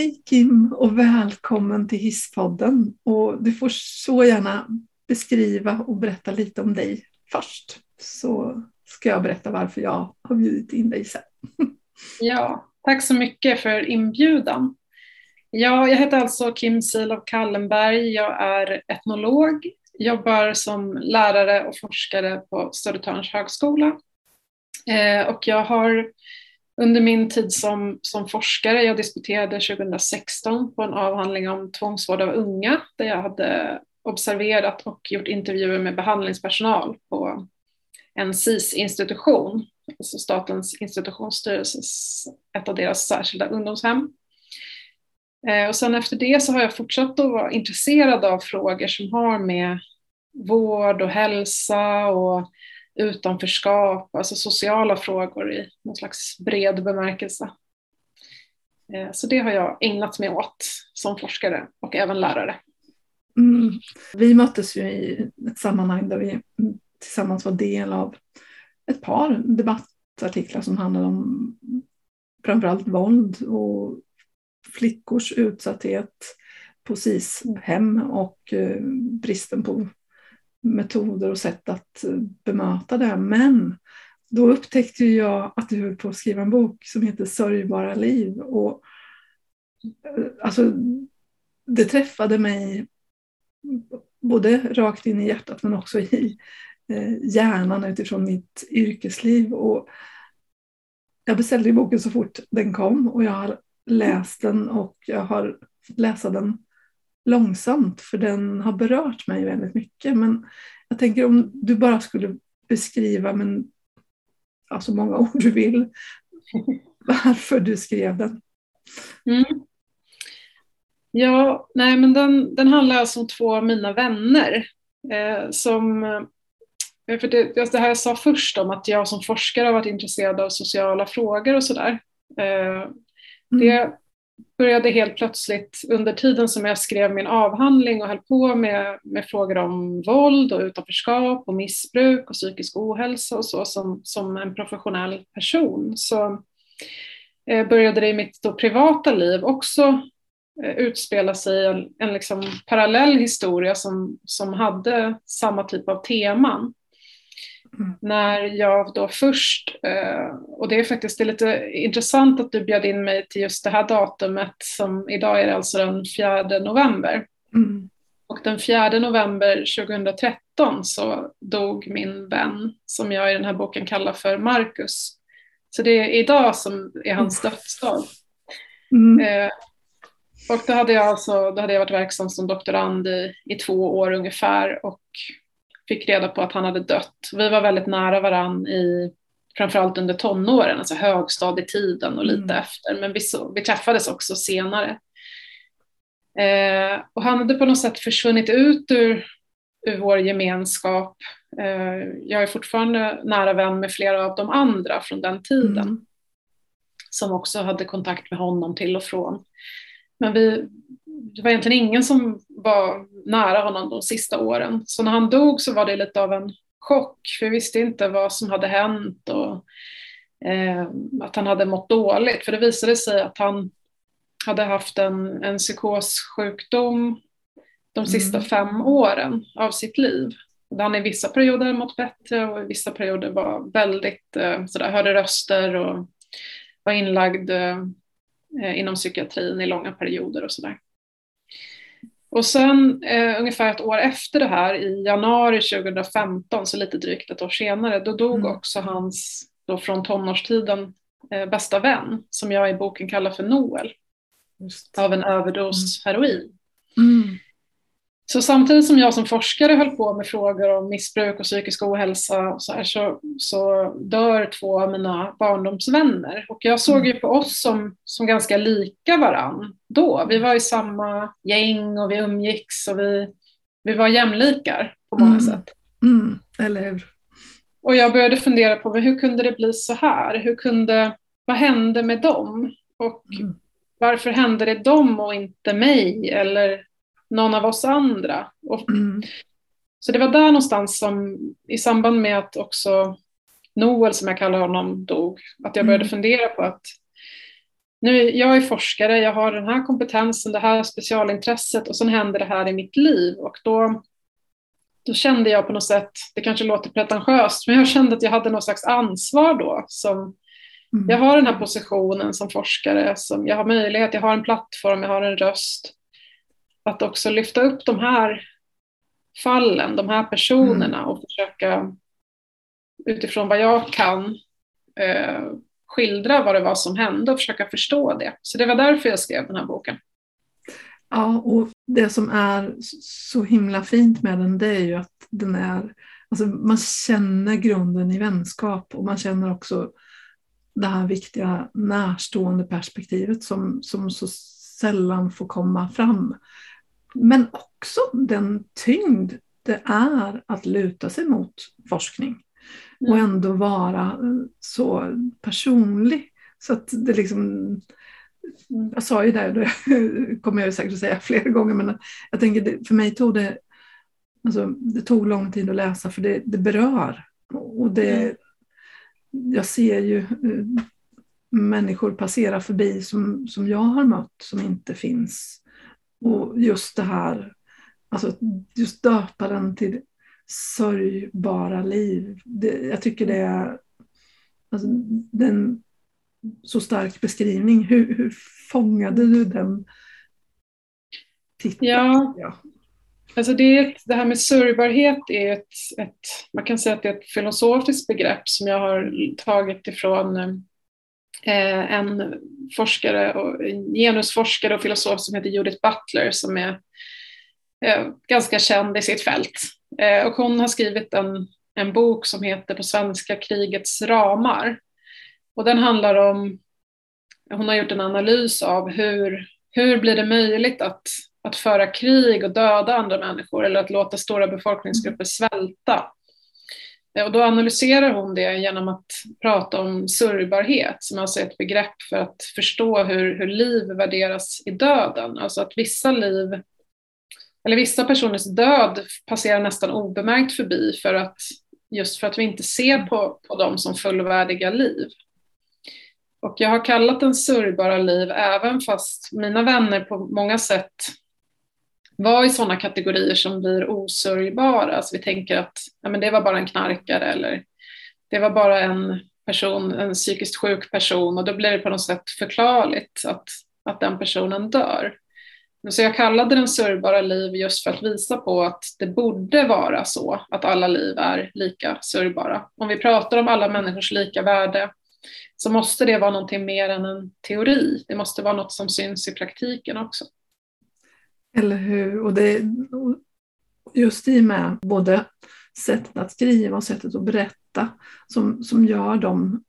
Hej Kim och välkommen till Hisspodden. Och du får så gärna beskriva och berätta lite om dig först. Så ska jag berätta varför jag har bjudit in dig sen. Ja, tack så mycket för inbjudan. Ja, jag heter alltså Kim Silow Kallenberg. Jag är etnolog, jobbar som lärare och forskare på Södertörns högskola. Eh, och jag har under min tid som, som forskare, jag disputerade 2016 på en avhandling om tvångsvård av unga där jag hade observerat och gjort intervjuer med behandlingspersonal på en SIS-institution, alltså Statens institutionsstyrelses, ett av deras särskilda ungdomshem. Eh, och sen efter det så har jag fortsatt att vara intresserad av frågor som har med vård och hälsa och utanförskap, alltså sociala frågor i någon slags bred bemärkelse. Eh, så det har jag ägnat mig åt som forskare och även lärare. Mm. Vi möttes ju i ett sammanhang där vi tillsammans var del av ett par debattartiklar som handlade om framförallt våld och flickors utsatthet på SIS-hem och eh, bristen på metoder och sätt att eh, bemöta det. Men då upptäckte jag att du höll på att skriva en bok som heter Sörjbara liv. Och, eh, alltså, det träffade mig både rakt in i hjärtat men också i eh, hjärnan utifrån mitt yrkesliv. Och jag beställde boken så fort den kom och jag har läst den och jag har läst den långsamt för den har berört mig väldigt mycket. Men jag tänker om du bara skulle beskriva ja, så många ord du vill varför du skrev den. Mm. Ja, nej men den, den handlar alltså om två av mina vänner eh, som eh, för det, det här jag sa först om att jag som forskare har varit intresserad av sociala frågor och sådär. Eh, det mm började helt plötsligt under tiden som jag skrev min avhandling och höll på med, med frågor om våld och utanförskap och missbruk och psykisk ohälsa och så som, som en professionell person så eh, började det i mitt då privata liv också eh, utspela sig en, en liksom parallell historia som, som hade samma typ av teman. Mm. När jag då först, eh, och det är faktiskt det är lite intressant att du bjöd in mig till just det här datumet som idag är det alltså den 4 november. Mm. Och den 4 november 2013 så dog min vän som jag i den här boken kallar för Marcus. Så det är idag som är hans dödsdag. Mm. Eh, och då hade, jag alltså, då hade jag varit verksam som doktorand i, i två år ungefär och fick reda på att han hade dött. Vi var väldigt nära varann i framförallt under tonåren, alltså högstadietiden och lite mm. efter, men vi, så, vi träffades också senare. Eh, och han hade på något sätt försvunnit ut ur, ur vår gemenskap. Eh, jag är fortfarande nära vän med flera av de andra från den tiden, mm. som också hade kontakt med honom till och från. Men vi, det var egentligen ingen som var nära honom de sista åren. Så när han dog så var det lite av en chock, för vi visste inte vad som hade hänt och eh, att han hade mått dåligt. För det visade sig att han hade haft en, en psykossjukdom de sista mm. fem åren av sitt liv. Där han i vissa perioder mått bättre och i vissa perioder var väldigt, eh, sådär, hörde röster och var inlagd eh, inom psykiatrin i långa perioder och sådär. Och sen eh, ungefär ett år efter det här, i januari 2015, så lite drygt ett år senare, då dog mm. också hans, då från tonårstiden, eh, bästa vän, som jag i boken kallar för Noel, av en överdos mm. heroin. Mm. Så samtidigt som jag som forskare höll på med frågor om missbruk och psykisk ohälsa och så, här, så, så dör två av mina barndomsvänner. Och jag såg ju på oss som, som ganska lika varann då. Vi var i samma gäng och vi umgicks och vi, vi var jämlikar på många mm. sätt. Mm, eller hur? Och jag började fundera på hur kunde det bli så här? Hur kunde, vad hände med dem? Och mm. varför hände det dem och inte mig? Eller någon av oss andra. Och, mm. Så det var där någonstans som i samband med att också Noel, som jag kallar honom, dog, att jag började mm. fundera på att nu, jag är forskare, jag har den här kompetensen, det här specialintresset och sen händer det här i mitt liv och då, då kände jag på något sätt, det kanske låter pretentiöst, men jag kände att jag hade något slags ansvar då som Mm. Jag har den här positionen som forskare, som jag har möjlighet, jag har en plattform, jag har en röst. Att också lyfta upp de här fallen, de här personerna mm. och försöka utifrån vad jag kan eh, skildra vad det var som hände och försöka förstå det. Så det var därför jag skrev den här boken. Ja, och det som är så himla fint med den det är ju att den är, alltså man känner grunden i vänskap och man känner också det här viktiga närstående perspektivet som, som så sällan får komma fram. Men också den tyngd det är att luta sig mot forskning och mm. ändå vara så personlig. Så att det liksom, jag sa ju det, det kommer jag säkert att säga flera gånger, men jag tänker för mig tog det, alltså, det tog lång tid att läsa för det, det berör. Och det, mm jag ser ju eh, människor passera förbi som, som jag har mött som inte finns. Och just det här, alltså just döpa den till sörjbara liv. Det, jag tycker det är, alltså, den så stark beskrivning. Hur, hur fångade du den titeln? Ja, ja. Alltså det, det här med sörjbarhet är ett, ett, man kan säga att det är ett filosofiskt begrepp som jag har tagit ifrån eh, Eh, en forskare, och, en genusforskare och filosof som heter Judith Butler som är eh, ganska känd i sitt fält. Eh, och hon har skrivit en, en bok som heter på svenska Krigets ramar. Och den handlar om, hon har gjort en analys av hur, hur blir det möjligt att att föra krig och döda andra människor eller att låta stora befolkningsgrupper svälta. Eh, och då analyserar hon det genom att prata om sörjbarhet, som alltså är ett begrepp för att förstå hur, hur liv värderas i döden. Alltså att vissa liv, eller vissa personers död passerar nästan obemärkt förbi för att, just för att vi inte ser på, på dem som fullvärdiga liv. Och jag har kallat den sörjbara liv även fast mina vänner på många sätt vara i sådana kategorier som blir osörjbara. Alltså vi tänker att ja, men det var bara en knarkare eller det var bara en person, en psykiskt sjuk person och då blir det på något sätt förklarligt att, att den personen dör. Så jag kallade den sörjbara liv just för att visa på att det borde vara så att alla liv är lika sörjbara. Om vi pratar om alla människors lika värde så måste det vara någonting mer än en teori. Det måste vara något som syns i praktiken också. Eller hur? Och det, just i och med både sättet att skriva och sättet att berätta som, som gör dem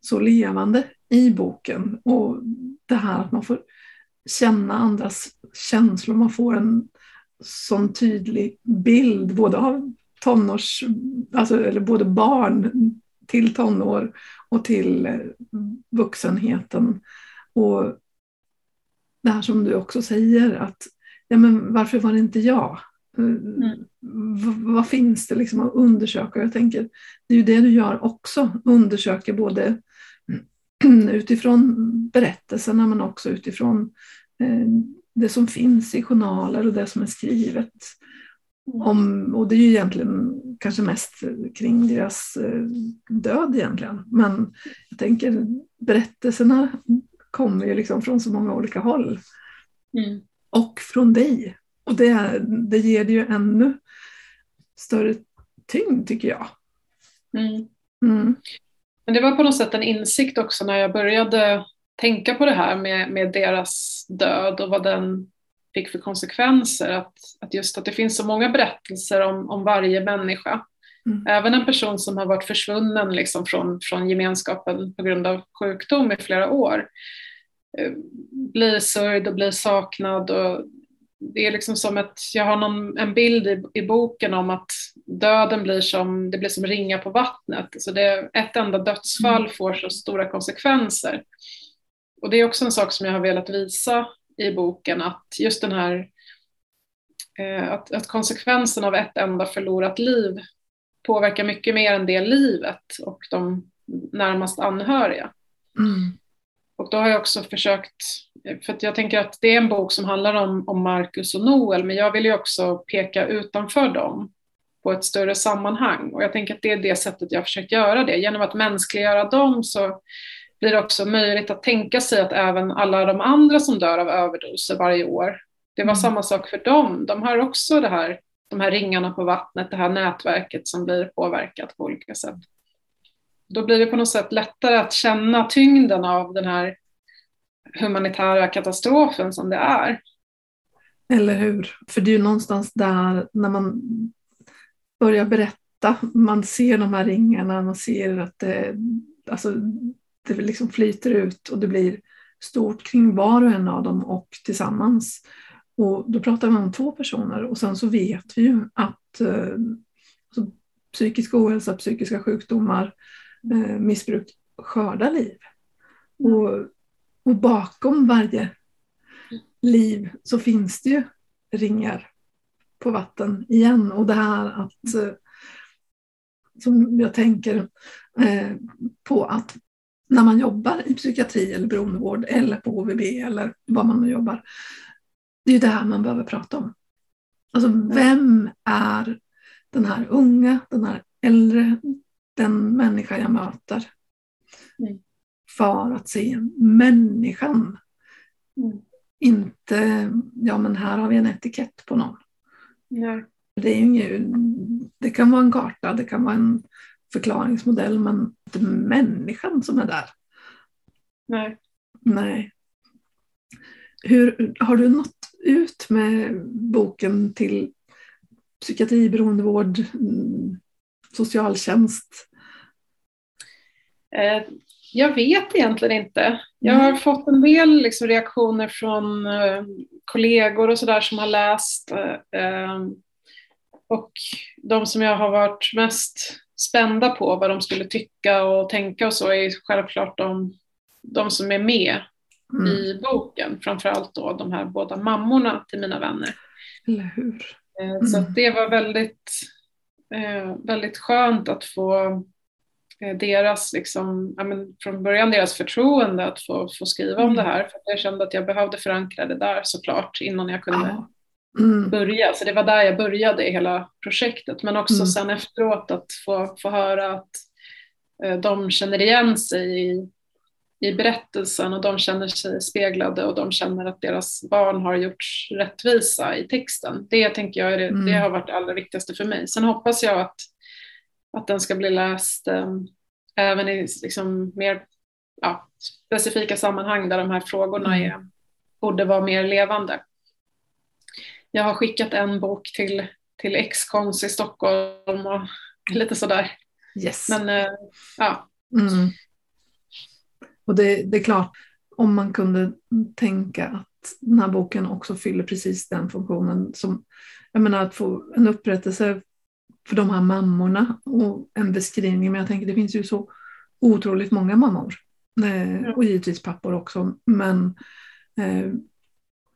så levande i boken. Och det här att man får känna andras känslor, man får en sån tydlig bild både av tonårs, alltså, eller både barn till tonår och till vuxenheten. Och det här som du också säger, att ja, men varför var det inte jag? Mm. Vad finns det liksom att undersöka? Jag tänker, det är ju det du gör också, undersöker både utifrån berättelserna men också utifrån eh, det som finns i journaler och det som är skrivet. Om, och det är ju egentligen kanske mest kring deras eh, död egentligen. Men jag tänker berättelserna kommer ju liksom från så många olika håll. Mm. Och från dig. Och det, det ger det ju ännu större tyngd tycker jag. Mm. Mm. Men det var på något sätt en insikt också när jag började tänka på det här med, med deras död och vad den fick för konsekvenser. Att, att just att det finns så många berättelser om, om varje människa. Mm. Även en person som har varit försvunnen liksom från, från gemenskapen på grund av sjukdom i flera år eh, blir sörjd och blir saknad. Och det är liksom som ett, jag har någon, en bild i, i boken om att döden blir som, det blir som ringa på vattnet. Så det, ett enda dödsfall mm. får så stora konsekvenser. Och det är också en sak som jag har velat visa i boken, att just den här eh, att, att konsekvensen av ett enda förlorat liv påverkar mycket mer än det livet och de närmast anhöriga. Mm. Och då har jag också försökt, för jag tänker att det är en bok som handlar om, om Marcus och Noel, men jag vill ju också peka utanför dem på ett större sammanhang. Och jag tänker att det är det sättet jag har försökt göra det. Genom att mänskliggöra dem så blir det också möjligt att tänka sig att även alla de andra som dör av överdoser varje år, det var mm. samma sak för dem. De har också det här, de här ringarna på vattnet, det här nätverket som blir påverkat på olika sätt. Då blir det på något sätt lättare att känna tyngden av den här humanitära katastrofen som det är. Eller hur? För det är ju någonstans där när man börjar berätta, man ser de här ringarna, man ser att det, alltså, det liksom flyter ut och det blir stort kring var och en av dem och tillsammans. Och då pratar man om två personer och sen så vet vi ju att eh, alltså, psykisk ohälsa, psykiska sjukdomar, eh, missbruk skördar liv. Och, och bakom varje liv så finns det ju ringar på vatten igen. Och det här att, eh, som jag tänker eh, på att när man jobbar i psykiatri eller beroendevård eller på HVB eller vad man nu jobbar. Det är ju det här man behöver prata om. Alltså vem är den här unga, den här äldre, den människa jag möter? Mm. För att se människan. Mm. Inte, ja men här har vi en etikett på någon. Nej. Det, är inget, det kan vara en karta, det kan vara en förklaringsmodell, men inte människan som är där. Nej. Nej. Hur, har du nått ut med boken till psykiatri, beroendevård, mm, socialtjänst? Eh, jag vet egentligen inte. Jag har mm. fått en del liksom reaktioner från eh, kollegor och sådär som har läst. Eh, och de som jag har varit mest spända på vad de skulle tycka och tänka och så är självklart de, de som är med mm. i boken. Framförallt då de här båda mammorna till mina vänner. Eller hur? Mm. Så det var väldigt, väldigt skönt att få Eh, deras, liksom, men från början deras förtroende att få, få skriva om det mm. här. För jag kände att jag behövde förankra det där såklart innan jag kunde ja. mm. börja. Så det var där jag började i hela projektet. Men också mm. sen efteråt att få, få höra att eh, de känner igen sig i, i berättelsen och de känner sig speglade och de känner att deras barn har gjorts rättvisa i texten. Det tänker jag är det, mm. det har varit det allra viktigaste för mig. Sen hoppas jag att att den ska bli läst um, även i liksom mer ja, specifika sammanhang där de här frågorna mm. är, borde vara mer levande. Jag har skickat en bok till, till X-Kons i Stockholm och lite sådär. Yes. Men uh, ja. Mm. Och det, det är klart, om man kunde tänka att den här boken också fyller precis den funktionen som, jag menar att få en upprättelse för de här mammorna och en beskrivning. Men jag tänker det finns ju så otroligt många mammor eh, och givetvis pappor också. Men eh,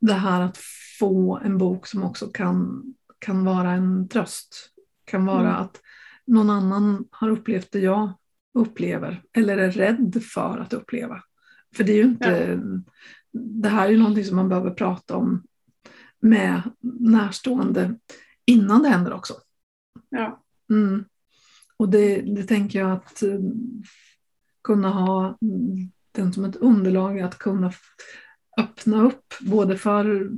det här att få en bok som också kan, kan vara en tröst. Kan vara mm. att någon annan har upplevt det jag upplever eller är rädd för att uppleva. För det är ju inte, ja. det här är ju någonting som man behöver prata om med närstående innan det händer också. Ja. Mm. Och det, det tänker jag att uh, kunna ha den som ett underlag, att kunna öppna upp både för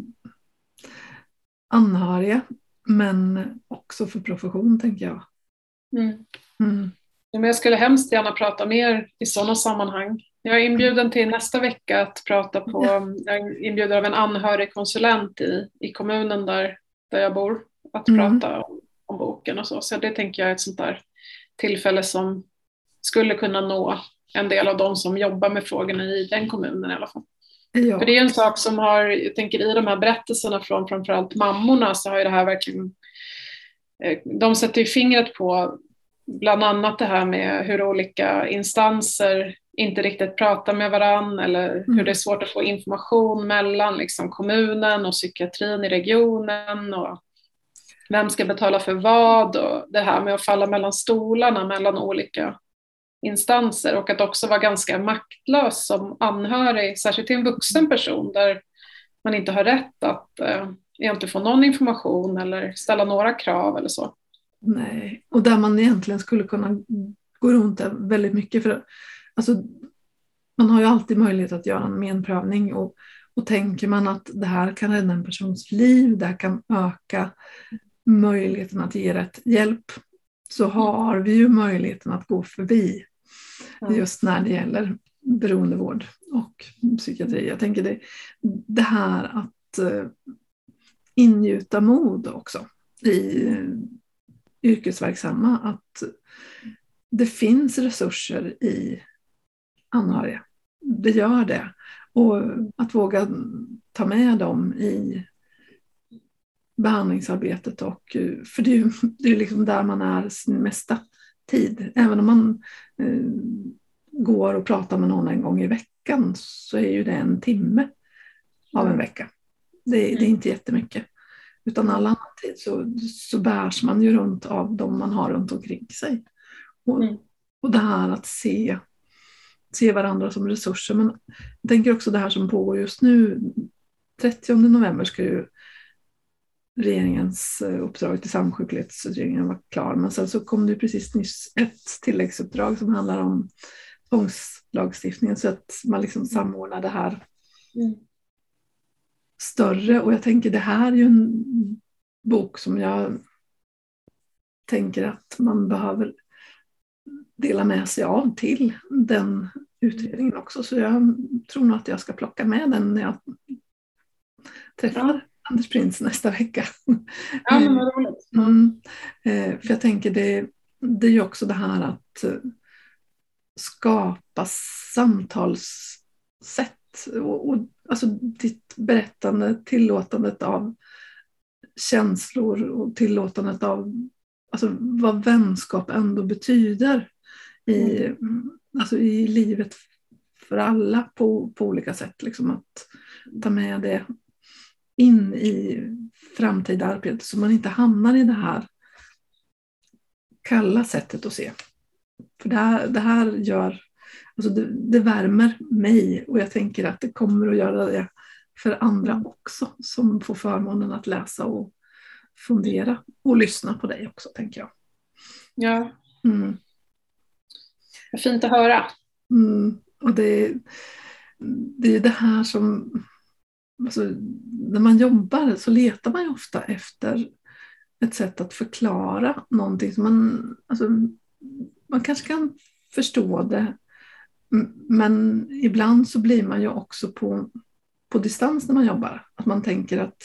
anhöriga men också för profession tänker jag. Mm. Mm. Jag skulle hemskt gärna prata mer i sådana sammanhang. Jag är inbjuden till nästa vecka att prata på, jag är inbjuden av en anhörigkonsulent i, i kommunen där, där jag bor, att mm. prata om om boken och så. Så det tänker jag är ett sånt där tillfälle som skulle kunna nå en del av de som jobbar med frågorna i den kommunen i alla fall. Ja. För det är en sak som har, jag tänker i de här berättelserna från framförallt mammorna så har ju det här verkligen, eh, de sätter ju fingret på bland annat det här med hur olika instanser inte riktigt pratar med varann eller mm. hur det är svårt att få information mellan liksom, kommunen och psykiatrin i regionen och vem ska betala för vad och det här med att falla mellan stolarna mellan olika instanser och att också vara ganska maktlös som anhörig, särskilt till en vuxen person där man inte har rätt att eh, inte få någon information eller ställa några krav eller så. Nej, och där man egentligen skulle kunna gå runt det väldigt mycket. För, alltså, man har ju alltid möjlighet att göra en menprövning och, och tänker man att det här kan rädda en persons liv, det här kan öka möjligheten att ge rätt hjälp, så har vi ju möjligheten att gå förbi just när det gäller beroendevård och psykiatri. Jag tänker det, det här att uh, ingjuta mod också i yrkesverksamma, att det finns resurser i anhöriga. Det gör det. Och att våga ta med dem i behandlingsarbetet. Och, för det är ju det är liksom där man är sin mesta tid. Även om man eh, går och pratar med någon en gång i veckan så är ju det en timme av en vecka. Det, det är mm. inte jättemycket. Utan all annan tid så, så bärs man ju runt av de man har runt omkring sig. Och, mm. och det här att se, se varandra som resurser. Men jag tänker också det här som pågår just nu. 30 november ska ju regeringens eh, uppdrag till samsjuklighetsutredningen vara klar. Men sen så kom det precis nyss ett tilläggsuppdrag som handlar om tvångslagstiftningen så att man liksom samordnar det här mm. Större. Och jag tänker det här är ju en bok som jag tänker att man behöver dela med sig av till den utredningen också. Så jag tror nog att jag ska plocka med den när jag träffar Anders Prins nästa vecka. Ja, men vad roligt. Mm. Eh, för jag tänker det, det är ju också det här att eh, skapa samtalssätt. Och, och, alltså ditt berättande, tillåtandet av känslor och tillåtandet av alltså, vad vänskap ändå betyder i, mm. alltså, i livet för alla på, på olika sätt. Liksom att ta med det in i framtida arbete så man inte hamnar i det här kalla sättet att se. För det här, det här gör, alltså det, det värmer mig och jag tänker att det kommer att göra det för andra också som får förmånen att läsa och fundera och lyssna på dig också tänker jag. Ja. Mm. Fint att höra. Mm. Och det, det är det här som alltså, när man jobbar så letar man ju ofta efter ett sätt att förklara någonting som man, alltså, man kanske kan förstå det men ibland så blir man ju också på, på distans när man jobbar. Att man tänker att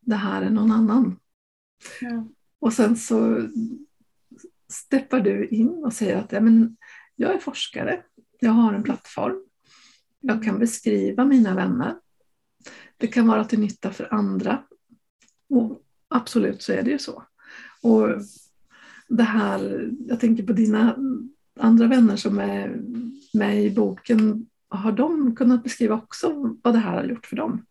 det här är någon annan. Ja. Och sen så steppar du in och säger att ja, men jag är forskare, jag har en plattform, jag kan beskriva mina vänner det kan vara till nytta för andra. Och absolut så är det ju så. Och det här, jag tänker på dina andra vänner som är med i boken. Har de kunnat beskriva också vad det här har gjort för dem?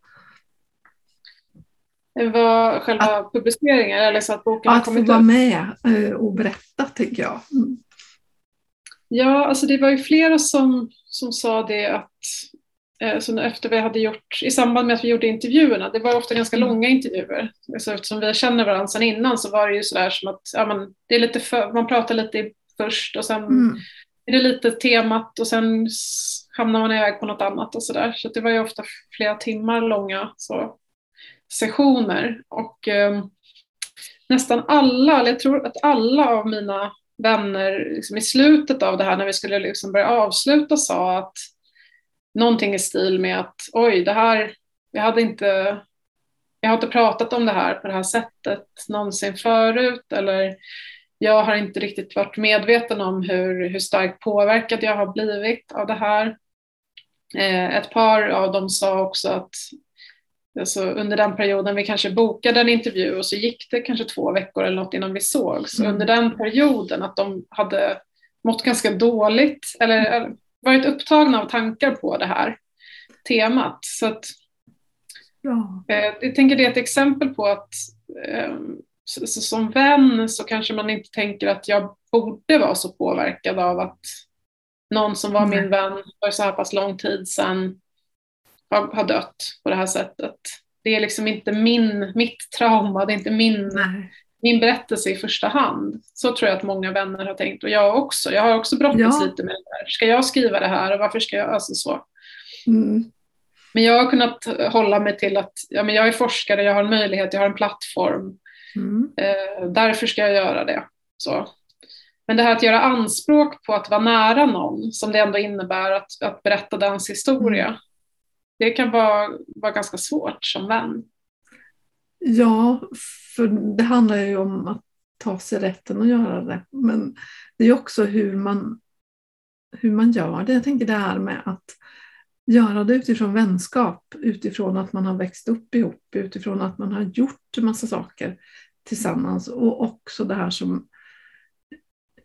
Vad, själva att, publiceringen eller så att boken har kommit Att få vara med eh, och berätta tycker jag. Mm. Ja, alltså det var ju flera som, som sa det att Eh, så efter vi hade gjort, i samband med att vi gjorde intervjuerna, det var ofta ganska mm. långa intervjuer, så eftersom vi känner varandra sedan innan så var det ju sådär som att ja, man, det är lite för, man pratar lite först och sen mm är det lite temat och sen hamnar man iväg på något annat och sådär. Så det var ju ofta flera timmar långa så, sessioner och eh, nästan alla, eller jag tror att alla av mina vänner liksom i slutet av det här när vi skulle liksom börja avsluta sa att någonting i stil med att oj, det här, jag hade inte, jag har inte pratat om det här på det här sättet någonsin förut eller jag har inte riktigt varit medveten om hur, hur starkt påverkad jag har blivit av det här. Eh, ett par av dem sa också att alltså, under den perioden vi kanske bokade en intervju och så gick det kanske två veckor eller något innan vi sågs. Mm. Under den perioden att de hade mått ganska dåligt eller varit upptagna av tankar på det här temat. Så att, eh, jag tänker det är ett exempel på att eh, så, så, som vän så kanske man inte tänker att jag borde vara så påverkad av att någon som var min vän för så här pass lång tid sedan har, har dött på det här sättet. Det är liksom inte min, mitt trauma, det är inte min, min berättelse i första hand. Så tror jag att många vänner har tänkt och jag också. Jag har också brottats ja. lite med det här. Ska jag skriva det här och varför ska jag, alltså så. Mm. Men jag har kunnat hålla mig till att ja, men jag är forskare, jag har en möjlighet, jag har en plattform. Mm. Eh, därför ska jag göra det. Så. Men det här att göra anspråk på att vara nära någon, som det ändå innebär att, att berätta dens historia, mm. det kan vara, vara ganska svårt som vän. Ja, för det handlar ju om att ta sig rätten att göra det. Men det är också hur man, hur man gör det. Jag tänker det här med att göra det utifrån vänskap, utifrån att man har växt upp ihop, utifrån att man har gjort massa saker tillsammans och också det här som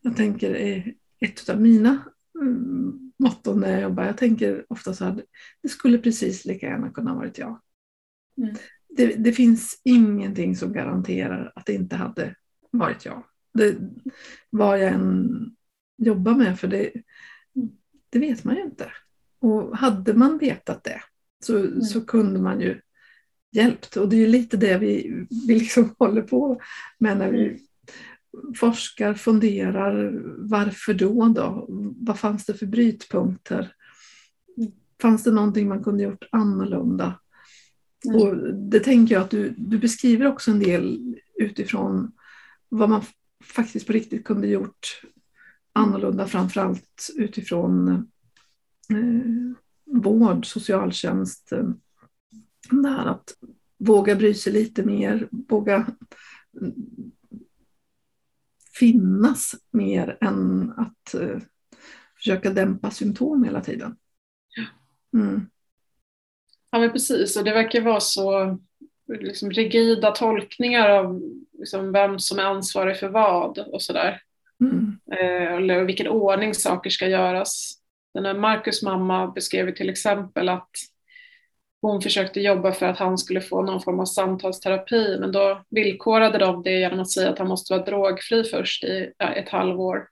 jag tänker är ett av mina mm, motton när jag jobbar. Jag tänker ofta så här, det skulle precis lika gärna kunna varit jag. Mm. Det, det, finns ingenting som garanterar att det inte hade varit jag. Det, vad jag än jobbar med, för det, det vet man ju inte. Och hade man vetat det så, mm. så kunde man ju hjälpt. Och det är ju lite det vi, vi liksom håller på med när vi mm. forskar, funderar. Varför då, då? Vad fanns det för brytpunkter? Fanns det någonting man kunde gjort annorlunda? Mm. Och det tänker jag att du, du beskriver också en del utifrån vad man faktiskt på riktigt kunde gjort annorlunda, framförallt utifrån eh, vård, socialtjänst, eh, det här att våga bry sig lite mer, våga finnas mer än att uh, försöka dämpa symptom hela tiden. Mm. Ja men precis och det verkar vara så liksom, rigida tolkningar av liksom, vem som är ansvarig för vad och sådär. Mm. Eh, eller vilken ordning saker ska göras. Den här Marcus mamma beskrev till exempel att hon försökte jobba för att han skulle få någon form av samtalsterapi men då villkorade de det genom att säga att han måste vara drogfri först i ett halvår.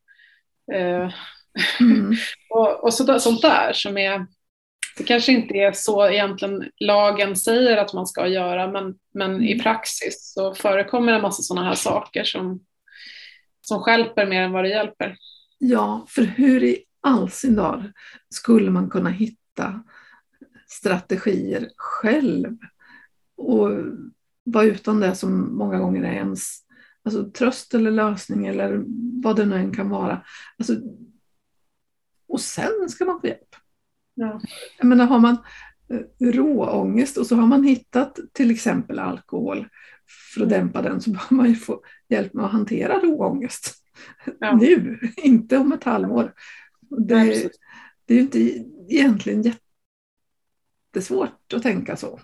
Eh, mm. och, och så, sånt där som är, det kanske inte är så egentligen lagen säger att man ska göra men, men i mm. praxis så förekommer en massa sådana här saker som, som skälper mer än vad det hjälper. Ja, för hur i all sin dar skulle man kunna hitta strategier själv och vara utan det som många gånger är ens alltså, tröst eller lösning eller vad det nu än kan vara. Alltså, och sen ska man få hjälp. Ja. Jag menar, har man eh, råångest och så har man hittat till exempel alkohol för att mm. dämpa den så behöver man ju få hjälp med att hantera råångest. Ja. Nu, inte om ett halvår. Det, det är ju inte egentligen jättesvårt att tänka så.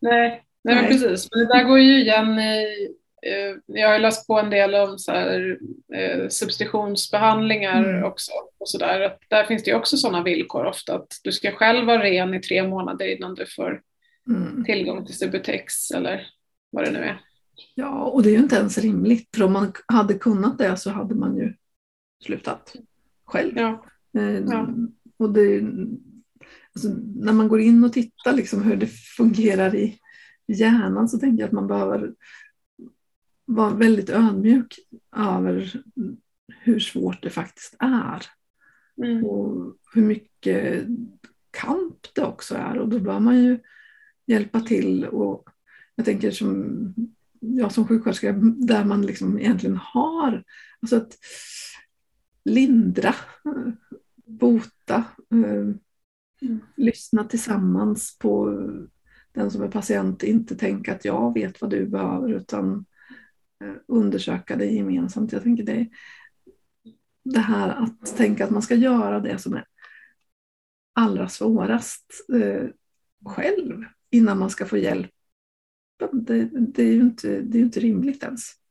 Nej, nej, nej. precis. Men det där går ju igen i eh, jag har läst på en del om så här, eh, substitutionsbehandlingar mm. också. Och så där. där finns det också sådana villkor ofta att du ska själv vara ren i tre månader innan du får mm. tillgång till Subutex eller vad det nu är. Ja, och det är ju inte ens rimligt. För om man hade kunnat det så hade man ju slutat själv. Ja. Eh, ja. Och det, alltså, när man går in och tittar liksom hur det fungerar i hjärnan så tänker jag att man behöver vara väldigt ödmjuk över hur svårt det faktiskt är. Mm. Och hur mycket kamp det också är. Och då bör man ju hjälpa till. Och jag tänker som jag som sjuksköterska, där man liksom egentligen har, alltså att lindra, bota, mm. lyssna tillsammans på den som är patient, inte tänka att jag vet vad du behöver utan eh, undersöka det gemensamt. Jag tänker det, det här att tänka att man ska göra det som är allra svårast eh, själv innan man ska få hjälp. Det, det, är ju inte, det är inte rimligt ens.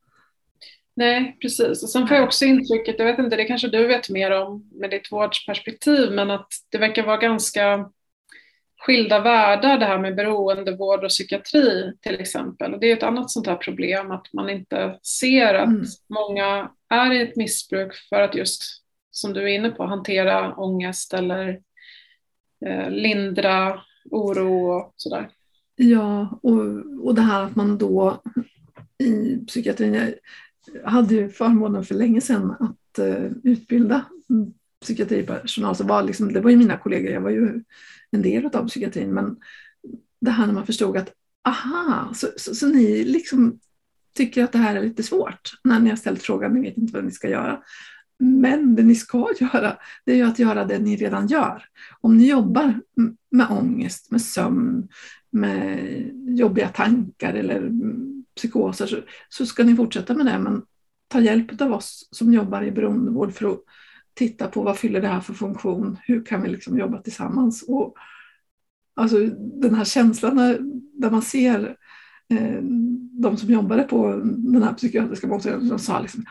Nej, precis. Och sen får jag också intrycket, jag vet inte, det kanske du vet mer om med ditt vårdsperspektiv, men att det verkar vara ganska skilda världar det här med beroendevård och psykiatri till exempel. Och det är ett annat sånt här problem att man inte ser att mm. många är i ett missbruk för att just som du är inne på, hantera ångest eller eh, lindra oro och sådär. Ja, och, och det här att man då i psykiatrin, hade ju förmånen för länge sedan att eh, utbilda psykiatripersonal, så var liksom, det var ju mina kollegor, jag var ju en del av psykiatrin, men det här när man förstod att aha, så, så, så, ni liksom tycker att det här är lite svårt när ni har ställt frågan, ni vet inte vad ni ska göra. Men det ni ska göra, det är ju att göra det ni redan gör. Om ni jobbar med ångest, med sömn, med jobbiga tankar eller psykoser så, så ska ni fortsätta med det. Men ta hjälp av oss som jobbar i beroendevård för att titta på vad fyller det här för funktion? Hur kan vi liksom jobba tillsammans? Och, alltså, den här känslan där man ser eh, de som jobbade på den här psykiatriska mottagningen som sa liksom,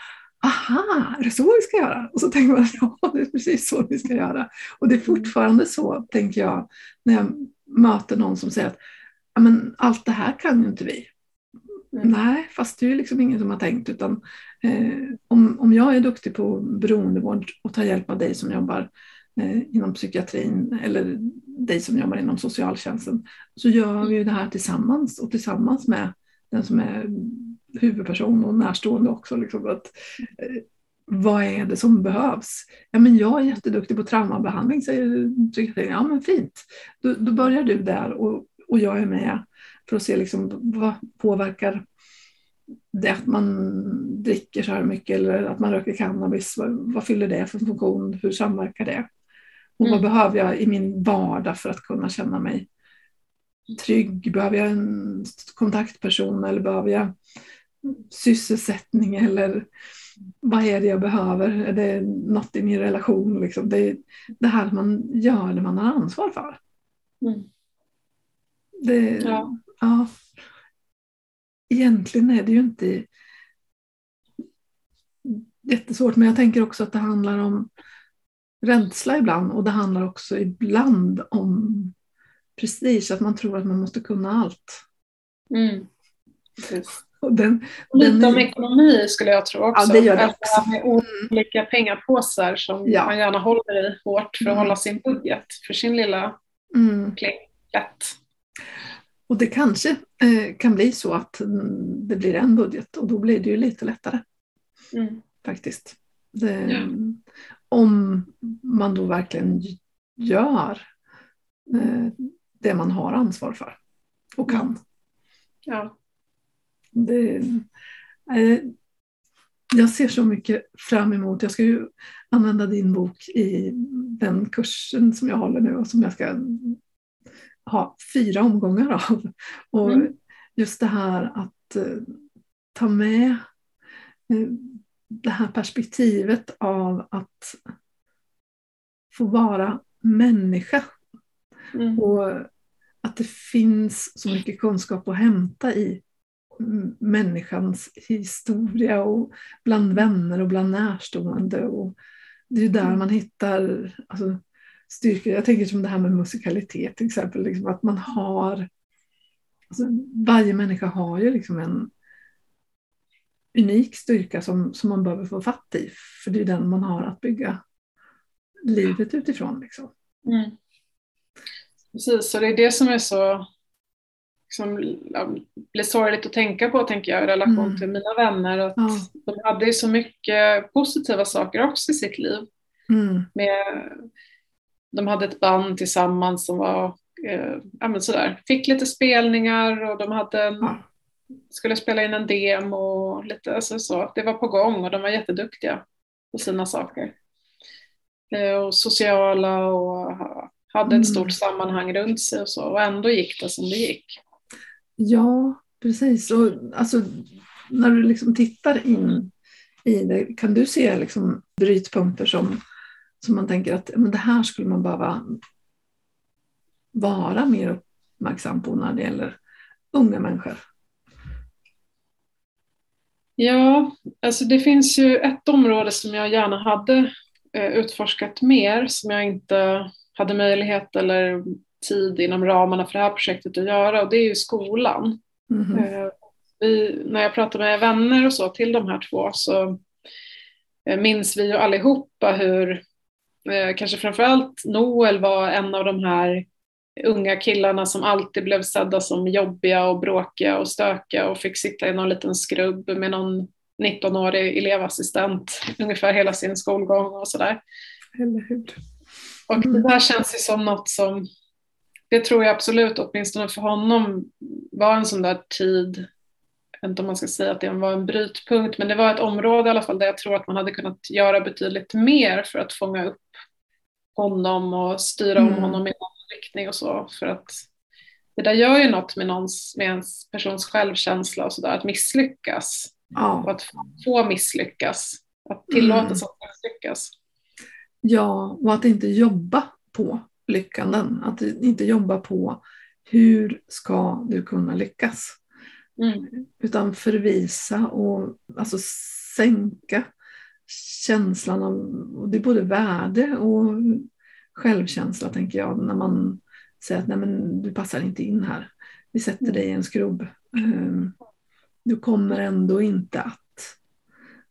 aha, är det så vi ska göra? Och så tänker man, ja, det är precis så vi ska göra. Och det är fortfarande så, tänker jag, när jag möter någon som säger att men allt det här kan ju inte vi. Mm. Nej, fast det är ju liksom ingen som har tänkt utan eh, om, om jag är duktig på beroendevård och tar hjälp av dig som jobbar eh, inom psykiatrin eller dig som jobbar inom socialtjänsten så gör vi ju det här tillsammans och tillsammans med den som är huvudperson och närstående också. Liksom, att, eh, vad är det som behövs? Ja, men jag är jätteduktig på traumabehandling, säger psykiatrin. Ja, men fint. Då, då börjar du där och, och jag är med för att se liksom, vad påverkar det att man dricker så här mycket eller att man röker cannabis. Vad, vad fyller det för funktion? Hur samverkar det? Och mm. vad behöver jag i min vardag för att kunna känna mig trygg? Behöver jag en kontaktperson eller behöver jag sysselsättning eller vad är det jag behöver? Är det något i min relation? Liksom? Det det här man gör det man har ansvar för. Mm. Det, ja. Ja. Egentligen är det ju inte jättesvårt, men jag tänker också att det handlar om rädsla ibland och det handlar också ibland om prestige, att man tror att man måste kunna allt. Mm. Den, Lite den, om ekonomi skulle jag tro också. Ja, det gör det också. Med olika pengapåsar som ja. man gärna håller i hårt för att mm. hålla sin budget för sin lilla mm. plätt. Och det kanske eh, kan bli så att mm, det blir en budget och då blir det ju lite lättare. Mm. Faktiskt. Det, ja. Om man då verkligen gör eh, det man har ansvar för och kan. Ja. Det, eh, jag ser så mycket fram emot, jag ska ju använda din bok i den kursen som jag håller nu och som jag ska ha fyra omgångar av. Och mm. just det här att eh, ta med eh, det här perspektivet av att få vara människa. Mm. Och att det finns så mycket kunskap att hämta i människans historia och bland vänner och bland närstående. Och det är där mm. man hittar alltså, styrkor. Jag tänker som det här med musikalitet till exempel, liksom att man har alltså, varje människa har ju liksom en unik styrka som, som man behöver få fatt i, för det är den man har att bygga livet utifrån. Liksom. Mm. Precis, så det är det som är så som blir sorgligt att tänka på tänker jag i relation mm. till mina vänner. Att ja. De hade ju så mycket positiva saker också i sitt liv. Mm. Med, de hade ett band tillsammans som var, eh, ja men sådär, fick lite spelningar och de hade en, ja. skulle spela in en demo och lite alltså så. Det var på gång och de var jätteduktiga på sina saker. Eh, och sociala och hade ett stort mm. sammanhang runt sig och så och ändå gick det som det gick. Ja, precis. Och, alltså, när du liksom tittar in i det, kan du se liksom brytpunkter som, som man tänker att men det här skulle man behöva vara mer uppmärksam på när det gäller unga människor? Ja, alltså det finns ju ett område som jag gärna hade eh, utforskat mer som jag inte hade möjlighet eller tid inom ramarna för det här projektet att göra och det är ju skolan. Mm. Vi, när jag pratar med vänner och så till de här två så eh, minns vi ju allihopa hur eh, kanske framförallt Noel var en av de här unga killarna som alltid blev sedda som jobbiga och bråkiga och stökiga och fick sitta i någon liten skrubb med någon 19-årig elevassistent ungefär hela sin skolgång och sådär. Eller hur? Och det där känns ju som något som, det tror jag absolut, åtminstone för honom, var en sån där tid, jag vet inte om man ska säga att det var en brytpunkt, men det var ett område i alla fall där jag tror att man hade kunnat göra betydligt mer för att fånga upp honom och styra om mm. honom i någon riktning och så. För att det där gör ju något med, någons, med ens persons självkänsla och sådär, att misslyckas. Ja. Och att få misslyckas, att tillåtas mm. att misslyckas. Ja, och att inte jobba på lyckanden. Att inte jobba på hur ska du kunna lyckas. Mm. Utan förvisa och alltså sänka känslan av, och det är både värde och självkänsla tänker jag, när man säger att Nej, men du passar inte in här. Vi sätter dig i en skrubb. Ehm, du kommer ändå inte att.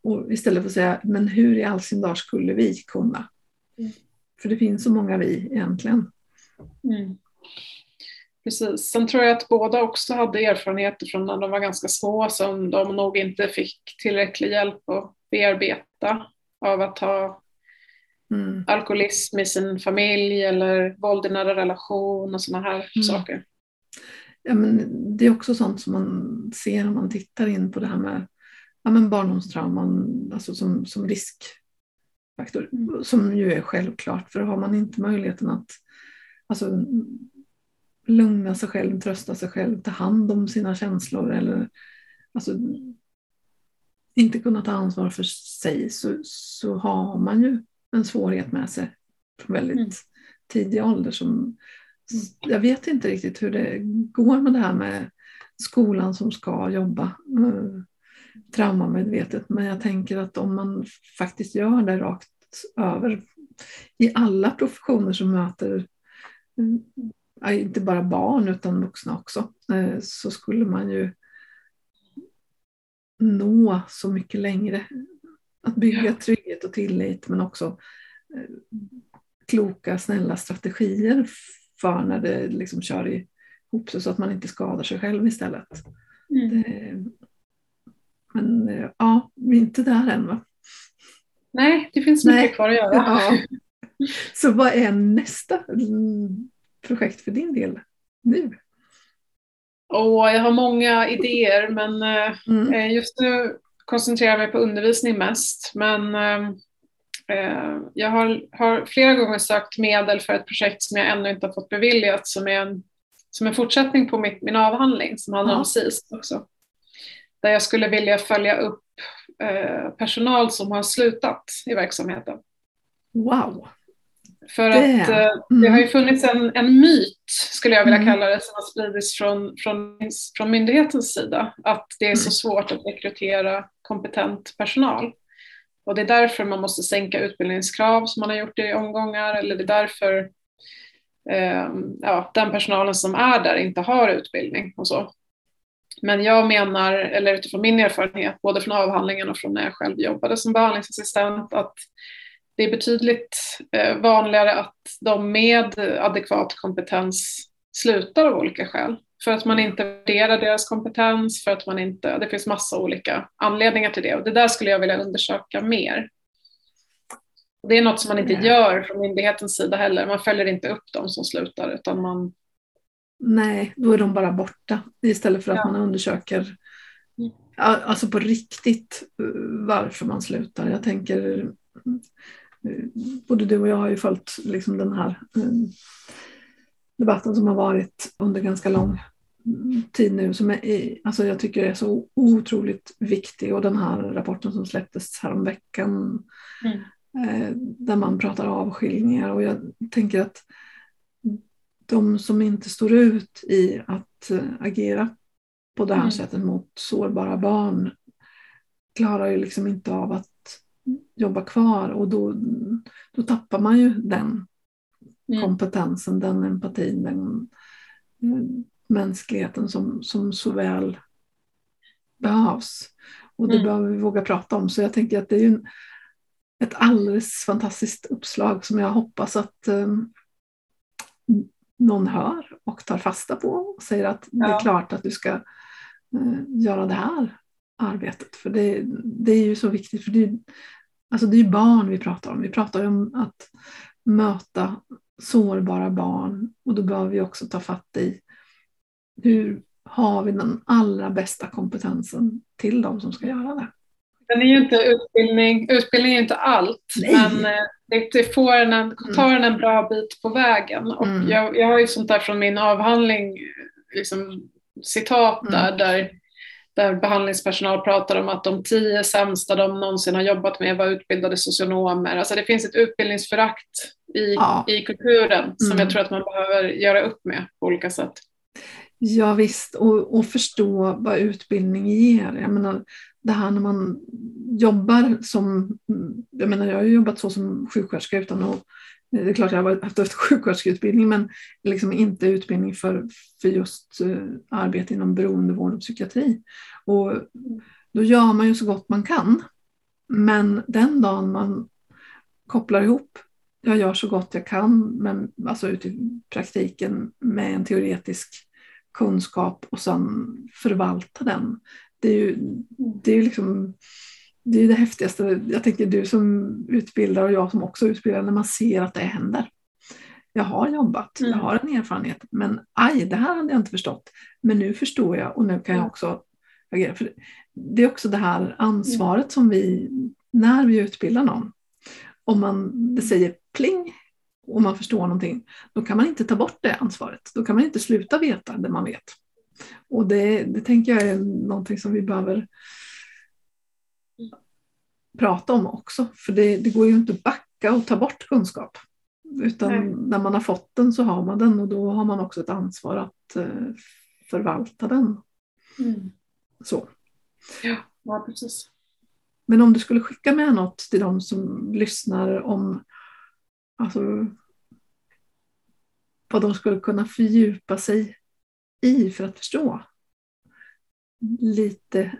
Och istället för att säga, men hur i all sin dag skulle vi kunna? Mm. För det finns så många vi egentligen. Mm. Precis. Sen tror jag att båda också hade erfarenheter från när de var ganska små som de nog inte fick tillräcklig hjälp att bearbeta av att ha mm. alkoholism i sin familj eller våld i nära relation och sådana här mm. saker. Ja, men det är också sånt som man ser om man tittar in på det här med ja, men barndomstrauman alltså som, som riskfaktor, mm. som ju är självklart, för har man inte möjligheten att alltså, lugna sig själv, trösta sig själv, ta hand om sina känslor eller alltså, inte kunna ta ansvar för sig så, så har man ju en svårighet med sig från väldigt mm. tidig ålder. Som, mm. jag vet inte riktigt hur det går med det här med skolan som ska jobba eh, traumamedvetet. Men jag tänker att om man faktiskt gör det rakt över i alla professioner som möter inte bara barn utan vuxna också, eh, så skulle man ju nå så mycket längre. Att bygga trygghet och tillit men också eh, kloka, snälla strategier för när det liksom kör ihop sig så att man inte skadar sig själv istället. Mm. Det, men eh, ja, vi är inte där än va? Nej, det finns mycket Nej. kvar att göra. Ja. Så vad är nästa projekt för din del nu? Och jag har många idéer men eh, mm. Eh, just nu koncentrerar jag mig på undervisning mest. Men eh, jag har, har, flera gånger sökt medel för ett projekt som jag ännu inte har fått beviljat som är en, som en fortsättning på mitt, min avhandling som handlar ja. om SIS också. Där jag skulle vilja följa upp eh, personal som har slutat i verksamheten. Wow! För det. att mm. det har ju funnits en, en myt, skulle jag vilja mm. kalla det, som har spridits från, från, från myndighetens sida, att det är så mm. svårt att rekrytera kompetent personal. Och det är därför man måste sänka utbildningskrav som man har gjort i omgångar, eller det är därför eh, ja, den personalen som är där inte har utbildning och så. Men jag menar, eller utifrån min erfarenhet, både från avhandlingen och från när jag själv jobbade som behandlingsassistent, att det är betydligt eh, vanligare att de med adekvat kompetens slutar av olika skäl. För att man inte värderar deras kompetens, för att man inte, det finns massa olika anledningar till det. Och det där skulle jag vilja undersöka mer. Det är något som man inte gör från myndighetens sida heller. Man följer inte upp de som slutar utan man... Nej, då är de bara borta istället för att ja. man undersöker mm. alltså på riktigt eh, varför man slutar. Jag tänker både du och jag har ju följt liksom den här eh, debatten som har varit under ganska lång tid nu som är, alltså jag tycker är så otroligt viktig och den här rapporten som släpptes häromveckan mm. Eh, där man pratar avskiljningar och jag tänker att de som inte står ut i att eh, agera på det här mm. sättet mot sårbara barn klarar ju liksom inte av att jobba kvar och då, då tappar man ju den mm. kompetensen, den empatin, den mm, mänskligheten som, som så väl behövs. Och det mm. behöver vi våga prata om. Så jag tänker att det är ju ett alldeles fantastiskt uppslag som jag hoppas att um, någon hör och tar fasta på och säger att ja. det är klart att du ska uh, göra det här arbetet. För det, det är ju så viktigt. För det, alltså det är barn vi pratar om. Vi pratar om att möta sårbara barn och då behöver vi också ta fatt i hur har vi den allra bästa kompetensen till de som ska göra det. Den är ju inte utbildning, utbildning är inte allt, Nej. men eh, det, får en, mm. tar en en bra bit på vägen. Och mm. jag, jag har ju sånt där från min avhandling, liksom, citat där, mm. där, där behandlingspersonal pratar om att de tio sämsta de någonsin har jobbat med var utbildade socionomer. Alltså det finns ett utbildningsförakt i, ja. i kulturen som jag mm. tror att man behöver göra upp med på olika sätt. Ja visst, och, och förstå vad utbildning ger. Jag menar, det här när man jobbar som, jag menar jag har jobbat så som sjuksköterska utan att, det är klart jag har haft sjuksköterskeutbildning men liksom inte utbildning för, för just uh, arbete inom beroendevård och psykiatri. Och då gör man ju så gott man kan. Men den dagen man kopplar ihop, jag gör så gott jag kan, men alltså ut i praktiken med en teoretisk kunskap och sen förvalta den. Det är ju det, är liksom, det, är det häftigaste. Jag tänker du som utbildar och jag som också utbildar, när man ser att det händer. Jag har jobbat, mm. jag har en erfarenhet, men aj, det här hade jag inte förstått. Men nu förstår jag och nu kan jag också agera. För det är också det här ansvaret mm. som vi, när vi utbildar någon, om man det säger pling och man förstår någonting, då kan man inte ta bort det ansvaret. Då kan man inte sluta veta det man vet. Och det, det tänker jag är någonting som vi behöver prata om också. För det, det går ju inte att backa och ta bort kunskap. Utan Nej. när man har fått den så har man den och då har man också ett ansvar att uh, förvalta den. Mm. Så. Ja, ja, precis. Men om du skulle skicka med något till de som lyssnar om alltså, vad de skulle kunna fördjupa sig i för att förstå lite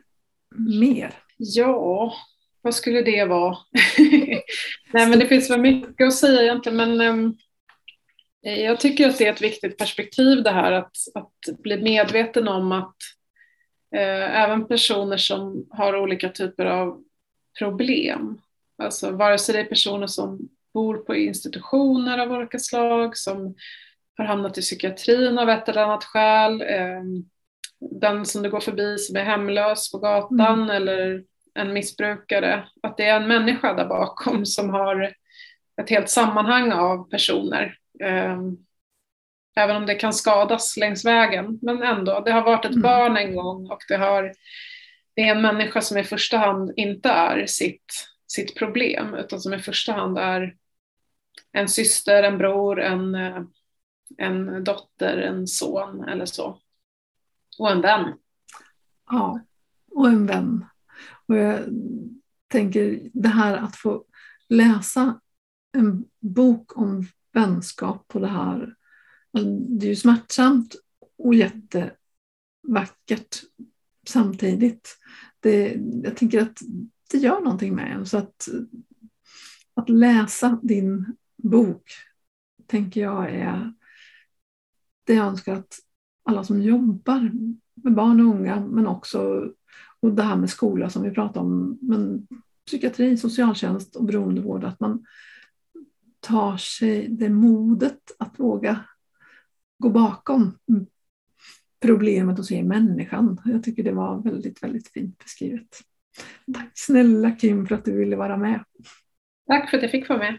mer? Ja, vad skulle det vara? Nej, men det finns väl mycket att säga egentligen, men um, jag tycker att det är ett viktigt perspektiv det här att, att bli medveten om att eh, även personer som har olika typer av problem, alltså vare sig det är personer som bor på institutioner av olika slag, som har hamnat i psykiatrin av ett eller annat skäl. Ehm, den som du går förbi som är hemlös på gatan mm. eller en missbrukare. Att det är en människa där bakom som har ett helt sammanhang av personer. Ehm, även om det kan skadas längs vägen. Men ändå, det har varit ett mm. barn en gång och det, har, det är en människa som i första hand inte är sitt, sitt problem utan som i första hand är en syster, en bror, en eh, en dotter, en son eller så. Och en vän. Ja, och en vän. Och jag tänker det här att få läsa en bok om vänskap på det här. Alltså, det är ju smärtsamt och jättevackert samtidigt. Det, jag tänker att det gör någonting med en. Så att, att läsa din bok tänker jag är det jag önskar att alla som jobbar med barn och unga, men också och det här med skola som vi pratade om, men psykiatri, socialtjänst och beroendevård, att man tar sig det modet att våga gå bakom problemet och se människan. Jag tycker det var väldigt, väldigt fint beskrivet. Tack snälla Kim för att du ville vara med. Tack för att jag fick vara med.